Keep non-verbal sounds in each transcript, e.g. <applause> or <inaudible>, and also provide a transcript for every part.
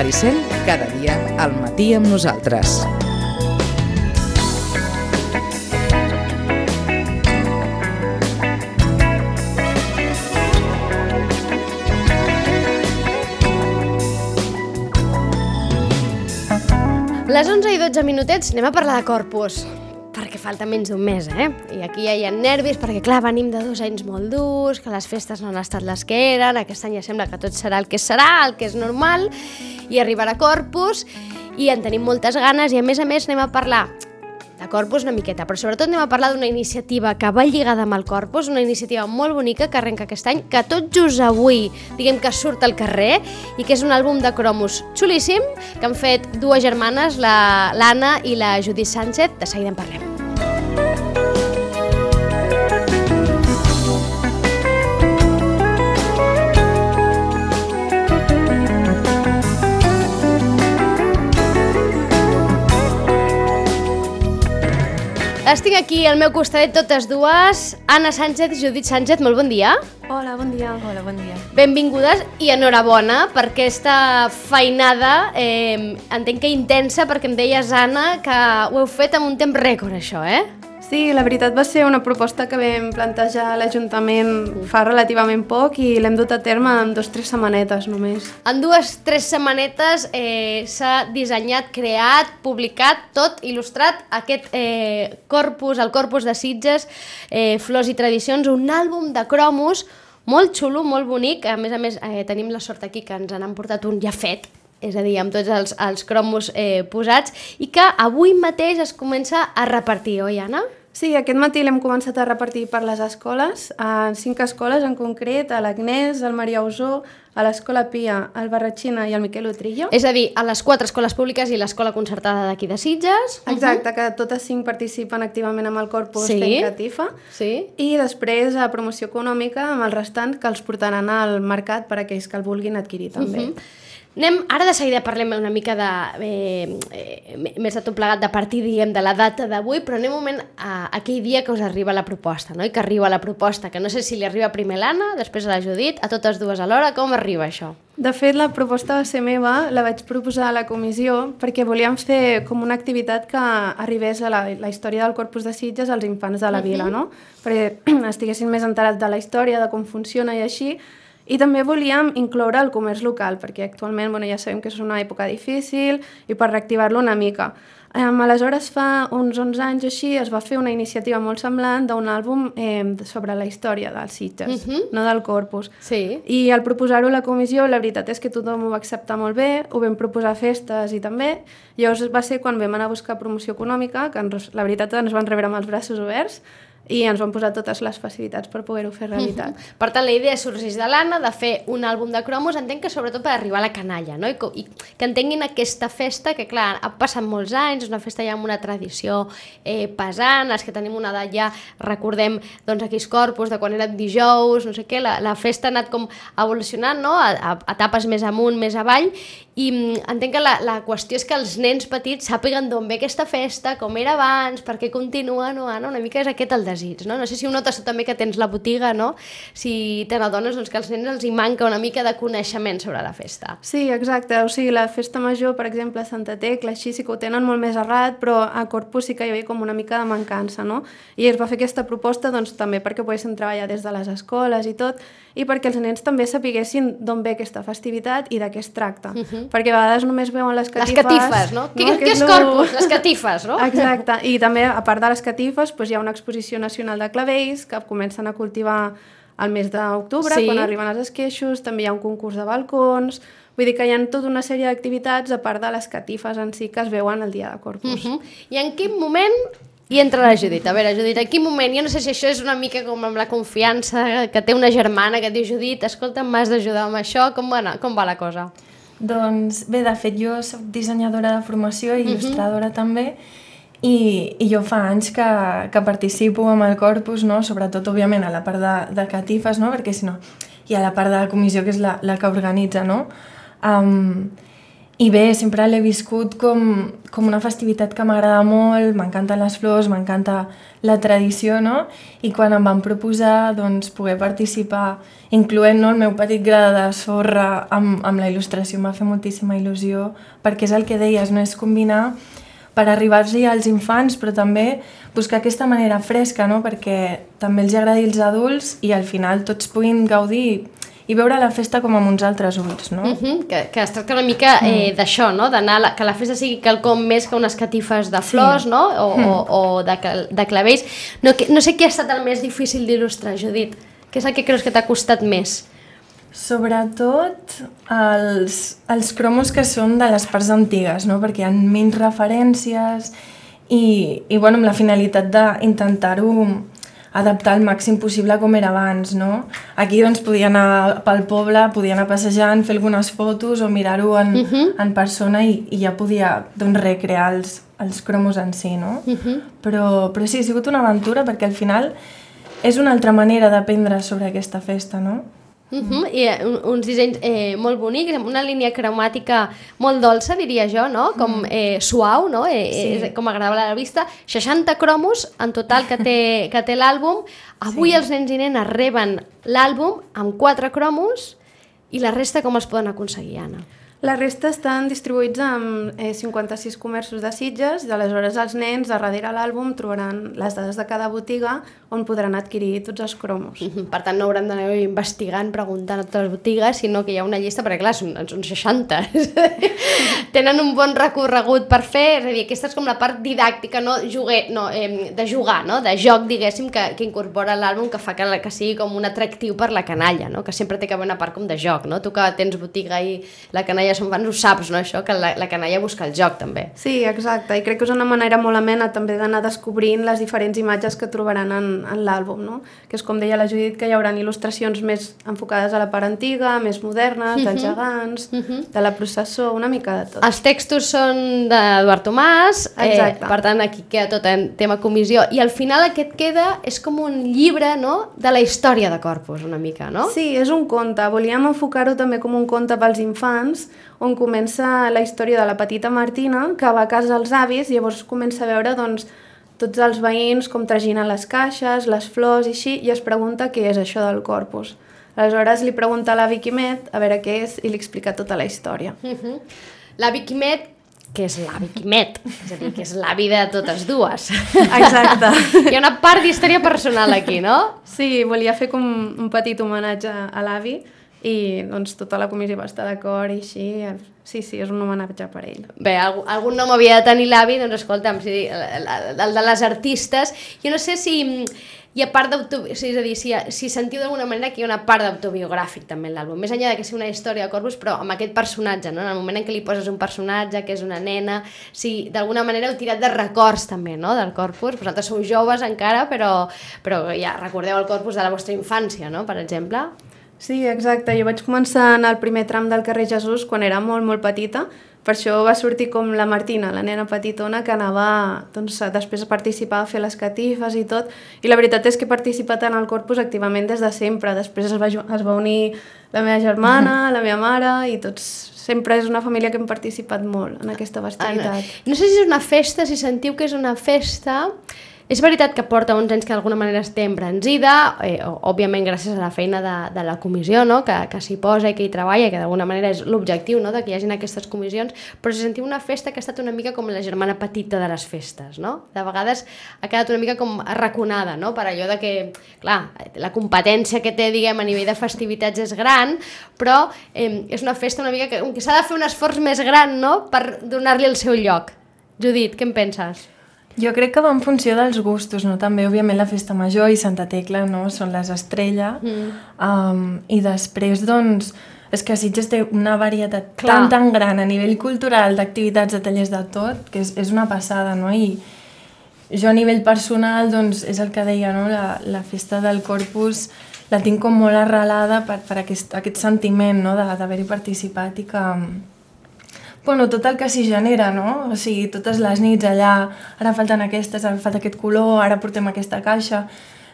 Maricel, cada dia al matí amb nosaltres. Les 11 i 12 minutets anem a parlar de corpus perquè falta menys d'un mes, eh? I aquí ja hi ha nervis, perquè clar, venim de dos anys molt durs, que les festes no han estat les que eren, aquest any ja sembla que tot serà el que serà, el que és normal, i arribarà Corpus, i en tenim moltes ganes, i a més a més anem a parlar de Corpus una miqueta, però sobretot anem a parlar d'una iniciativa que va lligada amb el Corpus, una iniciativa molt bonica que arrenca aquest any, que tot just avui, diguem que surt al carrer, i que és un àlbum de cromos xulíssim, que han fet dues germanes, l'Anna la, i la Judit Sánchez, de seguida en parlem. Les tinc aquí al meu costat totes dues, Anna Sánchez i Judit Sánchez, molt bon dia. Hola, bon dia. Hola, bon dia. Benvingudes i enhorabona per aquesta feinada, eh, entenc que intensa, perquè em deies, Anna, que ho heu fet amb un temps rècord, això, eh? Sí, la veritat va ser una proposta que vam plantejar a l'Ajuntament fa relativament poc i l'hem dut a terme en dos o tres setmanetes només. En dues tres setmanetes eh, s'ha dissenyat, creat, publicat, tot il·lustrat aquest eh, corpus, el corpus de Sitges, eh, Flors i Tradicions, un àlbum de cromos molt xulo, molt bonic, a més a més eh, tenim la sort aquí que ens han portat un ja fet, és a dir, amb tots els, els cromos eh, posats, i que avui mateix es comença a repartir, oi, Anna? Sí, aquest matí l'hem començat a repartir per les escoles, a cinc escoles en concret, a l'Agnès, al Maria Usó, a l'Escola Pia, al Barratxina i al Miquel Utrillo. És a dir, a les quatre escoles públiques i l'escola concertada d'aquí de Sitges. Exacte, uh -huh. que totes cinc participen activament amb el corpus sí. fent catifa. Sí. I després a promoció econòmica amb el restant que els portaran al mercat per a aquells que el vulguin adquirir també. Uh -huh. Anem, ara de seguida parlem una mica de, eh, eh, més de tot plegat de partir, diguem, de la data d'avui, però anem un moment a, a aquell dia que us arriba la proposta, no? I que arriba la proposta, que no sé si li arriba primer l'Anna, després a la Judit, a totes dues alhora, com arriba això? De fet, la proposta va ser meva, la vaig proposar a la comissió perquè volíem fer com una activitat que arribés a la, la història del Corpus de Sitges als infants de la vila, -huh. no? Perquè <clears throat> estiguessin més enterats de la història, de com funciona i així, i també volíem incloure el comerç local, perquè actualment bueno, ja sabem que és una època difícil i per reactivar-lo una mica. Um, aleshores, fa uns 11 anys així, es va fer una iniciativa molt semblant d'un àlbum eh, sobre la història dels Sitges, uh -huh. no del Corpus. Sí. I al proposar-ho a la comissió, la veritat és que tothom ho va acceptar molt bé, ho vam proposar festes i també. Llavors va ser quan vam anar a buscar promoció econòmica, que ens, la veritat ens van rebre amb els braços oberts, i ens van posar totes les facilitats per poder-ho fer realitat. Mm <laughs> -hmm. Per tant, la idea sorgeix de l'Anna de fer un àlbum de cromos, entenc que sobretot per arribar a la canalla, no? I, i que entenguin aquesta festa, que clar, ha passat molts anys, una festa ja amb una tradició eh, pesant, els que tenim una edat ja recordem doncs, aquells corpus de quan eren dijous, no sé què, la, la festa ha anat com evolucionant, no? A, a, a etapes més amunt, més avall, i mm, entenc que la, la qüestió és que els nens petits sàpiguen d'on ve aquesta festa, com era abans, per què continua, no, Anna? Una mica és aquest el desig, no? No sé si ho notes també que tens la botiga, no? Si te n'adones doncs, que als nens els hi manca una mica de coneixement sobre la festa. Sí, exacte. O sigui, la festa major, per exemple, a Santa Tecla, així sí que ho tenen molt més errat, però a Corpus sí que hi havia com una mica de mancança, no? I es va fer aquesta proposta doncs, també perquè poguessin treballar des de les escoles i tot, i perquè els nens també sapiguessin d'on ve aquesta festivitat i de què es tracta. Uh -huh. Perquè a vegades només veuen les catifes... Les catifes, no? no? Què, què és, és Corpus? Les catifes, no? Exacte. I també, a part de les catifes, doncs, hi ha una exposició nacional de clavells que comencen a cultivar al mes d'octubre, sí. quan arriben els esqueixos, també hi ha un concurs de balcons, vull dir que hi ha tota una sèrie d'activitats a part de les catifes en si que es veuen el dia de Corpus. Uh -huh. I en quin moment i entra la Judit. A veure, Judit, en quin moment? Jo no sé si això és una mica com amb la confiança que té una germana que et diu Judit, escolta, m'has d'ajudar amb això, com va, com va la cosa? Doncs bé, de fet jo soc dissenyadora de formació i il·lustradora uh -huh. també i, i jo fa anys que, que participo amb el corpus, no? sobretot òbviament a la part de, de catifes, no? perquè si no hi ha la part de la comissió que és la, la que organitza, no? Um, I bé, sempre l'he viscut com, com una festivitat que m'agrada molt, m'encanten les flors, m'encanta la tradició, no? I quan em van proposar doncs, poder participar, incloent no, el meu petit gra de sorra amb, amb la il·lustració, em va fer moltíssima il·lusió, perquè és el que deies, no és combinar per arribar-los als infants, però també buscar aquesta manera fresca, no? perquè també els agradi als adults i al final tots puguin gaudir i veure la festa com amb uns altres ulls, no? Uh -huh, que, que es tracta una mica eh, d'això, no? D'anar, que la festa sigui quelcom més que unes catifes de flors, sí. no? O, mm. o, o de, de clavells. No, que, no sé què ha estat el més difícil d'il·lustrar, Judit. Què és el que creus que t'ha costat més? Sobretot els, els cromos que són de les parts antigues, no? perquè hi ha menys referències i, i bueno, amb la finalitat d'intentar-ho adaptar al màxim possible com era abans, no? Aquí doncs podia anar pel poble, podia anar passejant, fer algunes fotos o mirar-ho en, uh -huh. en persona i, i ja podia doncs, recrear els, els cromos en si, no? Uh -huh. però, però sí, ha sigut una aventura perquè al final és una altra manera d'aprendre sobre aquesta festa, no? Uh -huh. I eh, uns dissenys eh, molt bonics, amb una línia cromàtica molt dolça, diria jo, no? Com eh, suau, no? Eh, sí. és, com agradable a la vista. 60 cromos en total que té, <laughs> que té l'àlbum. Avui sí. els nens i nenes reben l'àlbum amb 4 cromos i la resta com els poden aconseguir, Anna? La resta estan distribuïts en eh, 56 comerços de Sitges i aleshores els nens a darrere l'àlbum trobaran les dades de cada botiga on podran adquirir tots els cromos. Mm -hmm. Per tant, no hauran d'anar investigant, preguntant a totes les botigues, sinó que hi ha una llista, perquè clar, són, són 60. <laughs> Tenen un bon recorregut per fer, és a dir, aquesta és com la part didàctica, no, juguer, no eh, de jugar, no? de joc, diguéssim, que, que incorpora l'àlbum, que fa que, que sigui com un atractiu per la canalla, no? que sempre té que haver una part com de joc. No? Tu que tens botiga i la canalla ja són fans, ho saps, no, això, que la, la canalla busca el joc, també. Sí, exacte, i crec que és una manera molt amena també d'anar descobrint les diferents imatges que trobaran en, en l'àlbum, no? Que és com deia la Judit, que hi haurà il·lustracions més enfocades a la part antiga, més modernes, uh -huh. dels gegants, uh -huh. de la processó, una mica de tot. Els textos són d'Eduard Tomàs, eh, per tant aquí queda tot en tema comissió, i al final aquest queda, és com un llibre, no?, de la història de Corpus, una mica, no? Sí, és un conte, volíem enfocar-ho també com un conte pels infants, on comença la història de la petita Martina, que va a casa als avis, i llavors comença a veure doncs, tots els veïns com traginen les caixes, les flors i així, i es pregunta què és això del corpus. Aleshores li pregunta a l'avi Quimet a veure què és i li explica tota la història. Uh -huh. L'avi Quimet que és l'avi Quimet, és a dir, que és l'avi de totes dues. Exacte. Hi ha una part d'història personal aquí, no? Sí, volia fer com un petit homenatge a l'avi, i doncs tota la comissió va estar d'acord i així, sí, sí, és un homenatge per ell. Bé, algun, algun nom havia de tenir l'avi, doncs escolta'm, sí, el, el de les artistes, jo no sé si i a part d'autobiogràfic, és a dir, si, si sentiu d'alguna manera que hi ha una part d'autobiogràfic també en l'àlbum, més enllà de que sigui una història de Corpus, però amb aquest personatge, no? en el moment en què li poses un personatge que és una nena, si d'alguna manera heu tirat de records també no? del Corpus, vosaltres sou joves encara, però, però ja recordeu el Corpus de la vostra infància, no? per exemple. Sí, exacte. Jo vaig començar en el primer tram del carrer Jesús quan era molt, molt petita. Per això va sortir com la Martina, la nena petitona, que anava doncs, després a participar, a fer les catifes i tot. I la veritat és que he participat en el corpus activament des de sempre. Després es va, es va unir la meva germana, <laughs> la meva mare, i tots sempre és una família que hem participat molt en aquesta festivitat. No sé si és una festa, si sentiu que és una festa és veritat que porta uns anys que d'alguna manera esté embranzida, eh, òbviament gràcies a la feina de, de la comissió, no? que, que s'hi posa i que hi treballa, que d'alguna manera és l'objectiu no? de que hi hagin aquestes comissions, però se sentiu una festa que ha estat una mica com la germana petita de les festes. No? De vegades ha quedat una mica com arraconada, no? per allò de que, clar, la competència que té diguem, a nivell de festivitats és gran, però eh, és una festa una mica que, que s'ha de fer un esforç més gran no? per donar-li el seu lloc. Judit, què en penses? Jo crec que va en funció dels gustos, no? També, òbviament, la Festa Major i Santa Tecla, no? Són les estrelles. Mm. Um, I després, doncs, és que Sitges té una varietat Clar. tan, tan gran a nivell cultural, d'activitats, de tallers de tot, que és, és una passada, no? I jo a nivell personal, doncs, és el que deia, no? La, la festa del Corpus la tinc com molt arrelada per, per aquest, aquest sentiment, no? D'haver-hi participat i que bueno, tot el que s'hi genera, no? O sigui, totes les nits allà, ara falten aquestes, ara falta aquest color, ara portem aquesta caixa...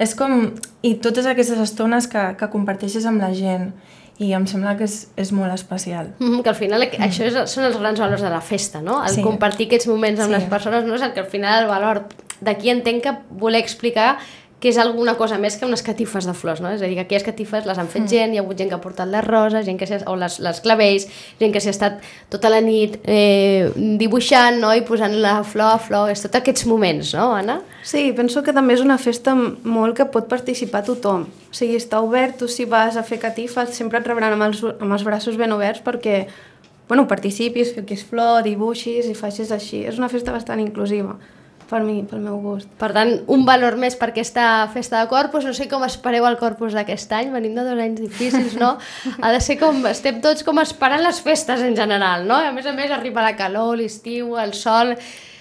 És com... I totes aquestes estones que, que comparteixes amb la gent. i em sembla que és, és molt especial. Mm -hmm, que al final mm. això és, són els grans valors de la festa, no? El Sí. compartir aquests moments amb Sí. les persones no és el que al final el valor d'aquí entenc que voler explicar que és alguna cosa més que unes catifes de flors, no? És a dir, que aquelles catifes les han fet gent, hi ha hagut gent que ha portat les roses, gent que o les, les clavells, gent que s'ha estat tota la nit eh, dibuixant, no? I posant la flor a flor, és tots aquests moments, no, Anna? Sí, penso que també és una festa molt que pot participar tothom. O sigui, està obert, tu si vas a fer catifes sempre et rebran amb els, amb els braços ben oberts perquè bueno, participis, fiquis flor, dibuixis i facis així. És una festa bastant inclusiva, per mi, pel meu gust. Per tant, un valor més per aquesta festa de Corpus. No sé com espereu el Corpus d'aquest any, venim de dos anys difícils, no? Ha de ser com, estem tots com esperant les festes en general, no? A més a més arriba la calor, l'estiu, el sol...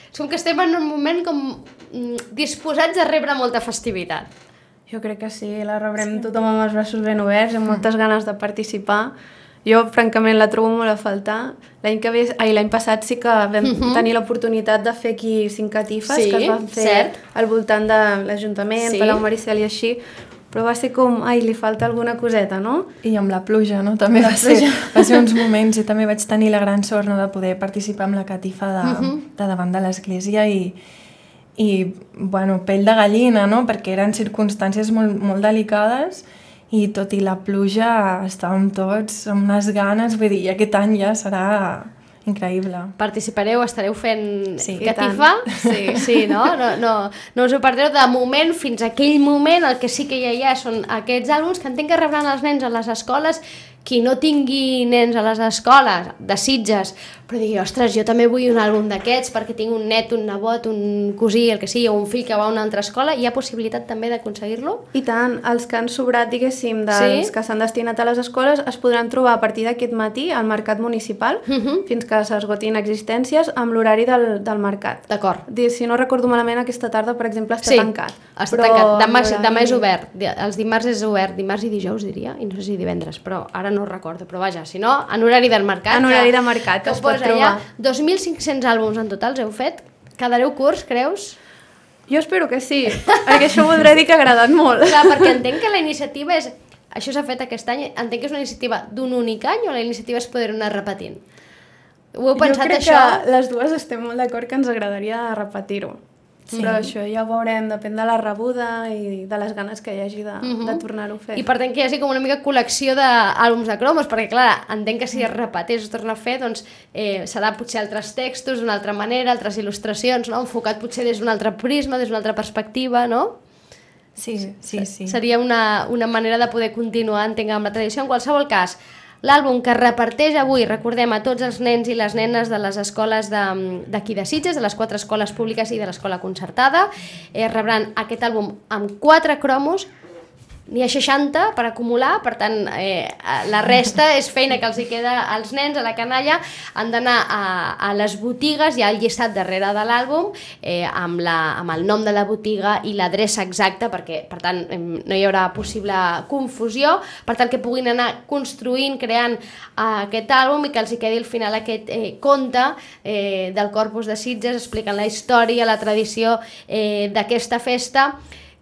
És com que estem en un moment com mm, disposats a rebre molta festivitat. Jo crec que sí, la rebrem sí. tothom amb els braços ben oberts, amb moltes <laughs> ganes de participar. Jo, francament, la trobo molt a faltar. L'any que ve, ai, l'any passat sí que vam uh -huh. tenir l'oportunitat de fer aquí cinc catifes Mhm. Sí, que es van fer cert. al voltant de l'Ajuntament, Sí. sí. Palau Maricel i així, però va ser com, ai, li falta alguna coseta, no? I amb la pluja, no? També La va ser, pluja. va ser uns moments i també vaig tenir la gran sort no, de poder participar amb la catifa de, de davant de l'església i, i, bueno, pell de gallina, no? Perquè eren circumstàncies molt, molt delicades i tot i la pluja estàvem tots amb unes ganes, vull dir, i aquest any ja serà increïble. Participareu, estareu fent Sí, i catifa? Sí, <laughs> sí no? No, no? no us ho perdreu de moment fins a aquell moment, el que sí que ja hi ha són aquests àlbums que entenc que rebran els nens a les escoles qui no tingui nens a les escoles, de Sitges, però digui, ostres, jo també vull un àlbum d'aquests perquè tinc un net, un nebot, un cosí, el que sigui, o un fill que va a una altra escola, hi ha possibilitat també d'aconseguir-lo? I tant, els que han sobrat, diguéssim, dels Sí? que s'han destinat a les escoles es podran trobar a partir d'aquest matí al mercat municipal Uh -huh. fins que s'esgotin existències amb l'horari del, del mercat. D'acord. Si no recordo malament, aquesta tarda, per exemple, està sí, tancat. està Però tancat. Demà, demà és obert. Els dimarts és obert, dimarts i dijous diria, i no sé si divendres, però ara no ho recordo. Però vaja, si no, en horari del mercat. En horari de mercat, que que es pot trobar. Ja 2.500 àlbums en total heu fet? Quedareu curts, creus? Jo espero que sí, perquè això voldrà dir que ha agradat molt. Clar, perquè entenc que la iniciativa és... Això s'ha fet aquest any, entenc que és una iniciativa d'un únic any o la iniciativa és poder anar repetint? Ho heu pensat, jo crec això? que les dues estem molt d'acord que ens agradaria repetir-ho. Sí. Però això ja ho veurem, depèn de la rebuda i de les ganes que hi hagi de, uh Mhm. -huh. de tornar-ho a fer. I per tant que hi hagi com una mica col·lecció d'àlbums de cromos, perquè clar, entenc que si es repeteix o es torna a fer, doncs eh, serà potser altres textos, d'una altra manera, altres il·lustracions, no? enfocat potser des d'un altre prisma, des d'una altra perspectiva, no? Sí, sí, sí. Seria una, una manera de poder continuar, entenc, amb la tradició. En qualsevol cas, l'àlbum que reparteix avui, recordem, a tots els nens i les nenes de les escoles d'aquí de, de Sitges, de les quatre escoles públiques i de l'escola concertada, eh, rebran aquest àlbum amb quatre cromos, n'hi ha 60 per acumular, per tant, eh, la resta és feina que els hi queda als nens, a la canalla, han d'anar a, a les botigues, hi ha el llistat darrere de l'àlbum, eh, amb, la, amb el nom de la botiga i l'adreça exacta, perquè, per tant, no hi haurà possible confusió, per tant, que puguin anar construint, creant eh, aquest àlbum i que els hi quedi al final aquest eh, conte eh, del Corpus de Sitges explicant la història, la tradició eh, d'aquesta festa,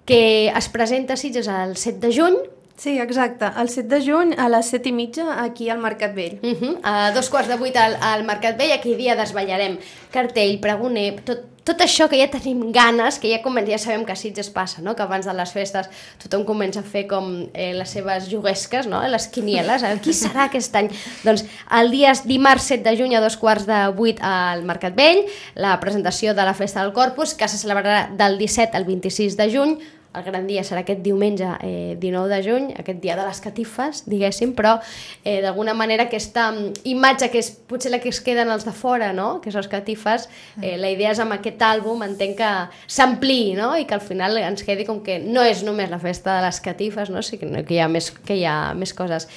que es presenta a Sitges el 7 de juny, Sí, exacte. El 7 de juny a les 7 i mitja aquí al Mercat Vell. uh -huh, a dos quarts de vuit al, al Mercat Vell, aquell dia desvetllarem cartell, pregoner, tot, tot això que ja tenim ganes, que ja, comença, ja sabem que a Sitges passa, no? que abans de les festes tothom comença a fer com eh, les seves juguesques, no? les quinieles, eh? qui serà aquest any? Doncs el dia dimarts 7 de juny a dos quarts de vuit al Mercat Vell, la presentació de la Festa del Corpus, que se celebrarà del 17 al 26 de juny, el gran dia serà aquest diumenge eh, 19 de juny, aquest dia de les catifes, diguéssim, però eh, d'alguna manera aquesta mm, imatge que és potser la que es queden els de fora, no? que són les catifes, eh, la idea és amb aquest àlbum entenc que s'ampliï no? i que al final ens quedi com que no és només la festa de les catifes, no? sinó que hi ha més, que hi ha més coses.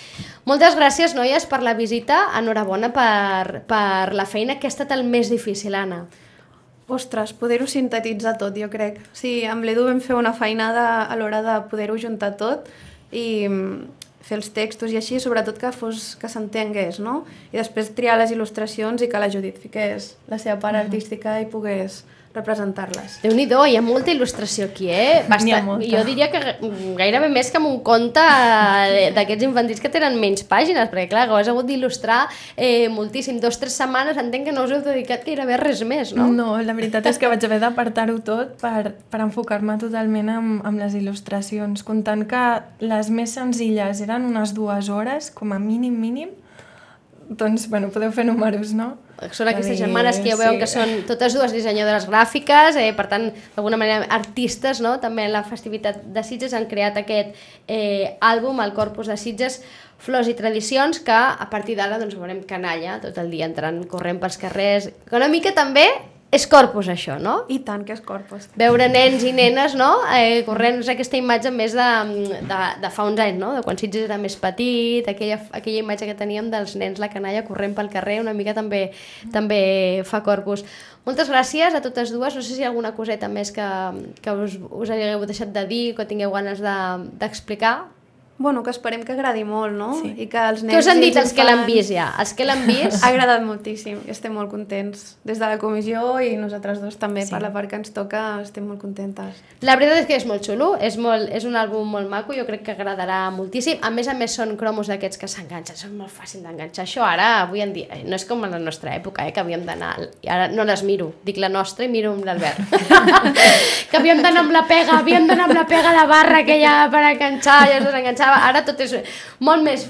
Moltes gràcies, noies, per la visita. Enhorabona per, per la feina que ha estat el més difícil, Anna. Ostres, poder-ho sintetitzar tot, jo crec. Sí, amb l'Edu vam fer una feinada a l'hora de poder-ho juntar tot i mm, fer els textos i així, sobretot que fos que s'entengués, no? I després triar les il·lustracions i que la Judit fiqués la seva part artística i pogués representar-les. déu nhi hi ha molta il·lustració aquí, eh? Molta. Jo diria que gairebé més que amb un conte eh, d'aquests infantils que tenen menys pàgines, perquè clar, ho has hagut d'il·lustrar eh, moltíssim. Dos, tres setmanes entenc que no us heu dedicat gairebé a res més, no? No, la veritat és que vaig haver d'apartar-ho tot per, per enfocar-me totalment amb, amb les il·lustracions, comptant que les més senzilles eren unes dues hores, com a mínim, mínim, doncs, bueno, podeu fer números, no? Són aquestes dir, germanes que ja veuen sí. que són totes dues dissenyadores gràfiques, eh, per tant, d'alguna manera artistes, no? també en la festivitat de Sitges han creat aquest eh, àlbum, el Corpus de Sitges, Flors i Tradicions, que a partir d'ara doncs, veurem canalla tot el dia entrant, corrent pels carrers, que una mica també és Corpus això, no? I tant que és corpus. veure nens i nenes, no? Eh, corrent, és aquesta imatge més de, de, de fa uns anys, no? De quan Sitges era més petit, aquella, aquella imatge que teníem dels nens, la canalla corrent pel carrer, una mica també, també fa corpus. Moltes gràcies a totes dues. No sé si hi ha alguna coseta més que, que us, us hagueu deixat de dir, que tingueu ganes de- d'explicar. Bueno, que esperem que agradi molt, no? Sí. I que els nens Què us han dit els que l'han vist ja? Els que l'han vist? Ha agradat moltíssim i estem molt contents. Des de la comissió i nosaltres dos també, Sí. per la part que ens toca, estem molt contentes. La veritat és que és molt xulo, és, molt, és un àlbum molt maco, jo crec que agradarà moltíssim. A més a més són cromos d'aquests que s'enganxen, són molt fàcils d'enganxar. Això ara, avui en dia, eh, no és com en la nostra època, eh, que havíem d'anar... I ara no les miro, dic la nostra i miro amb l'Albert. <laughs> que havíem d'anar amb la pega, havíem d'anar amb la pega de barra aquella per enganxar, i es desenganxava. Ara tot és molt més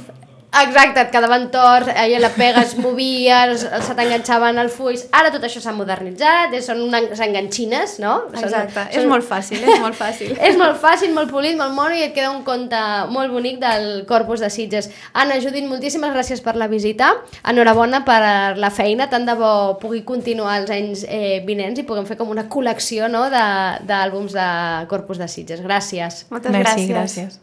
Exacte, et quedaven torts, eh, la pega es movia, se t'enganxaven al fulls... Ara tot això s'ha modernitzat, eh, són unes enganxines, no? Són- Exacte, és són- molt fàcil, és molt fàcil. <laughs> és molt fàcil, molt polit, molt mono i et queda un conte molt bonic del Corpus de Sitges. Anna, Judit, moltíssimes gràcies per la visita. Enhorabona per la feina. Tant de bo pugui continuar els anys eh, vinents i puguem fer com una col·lecció no, de- d'àlbums de, de Corpus de Sitges. Gràcies. Moltes Merci, gràcies. gràcies.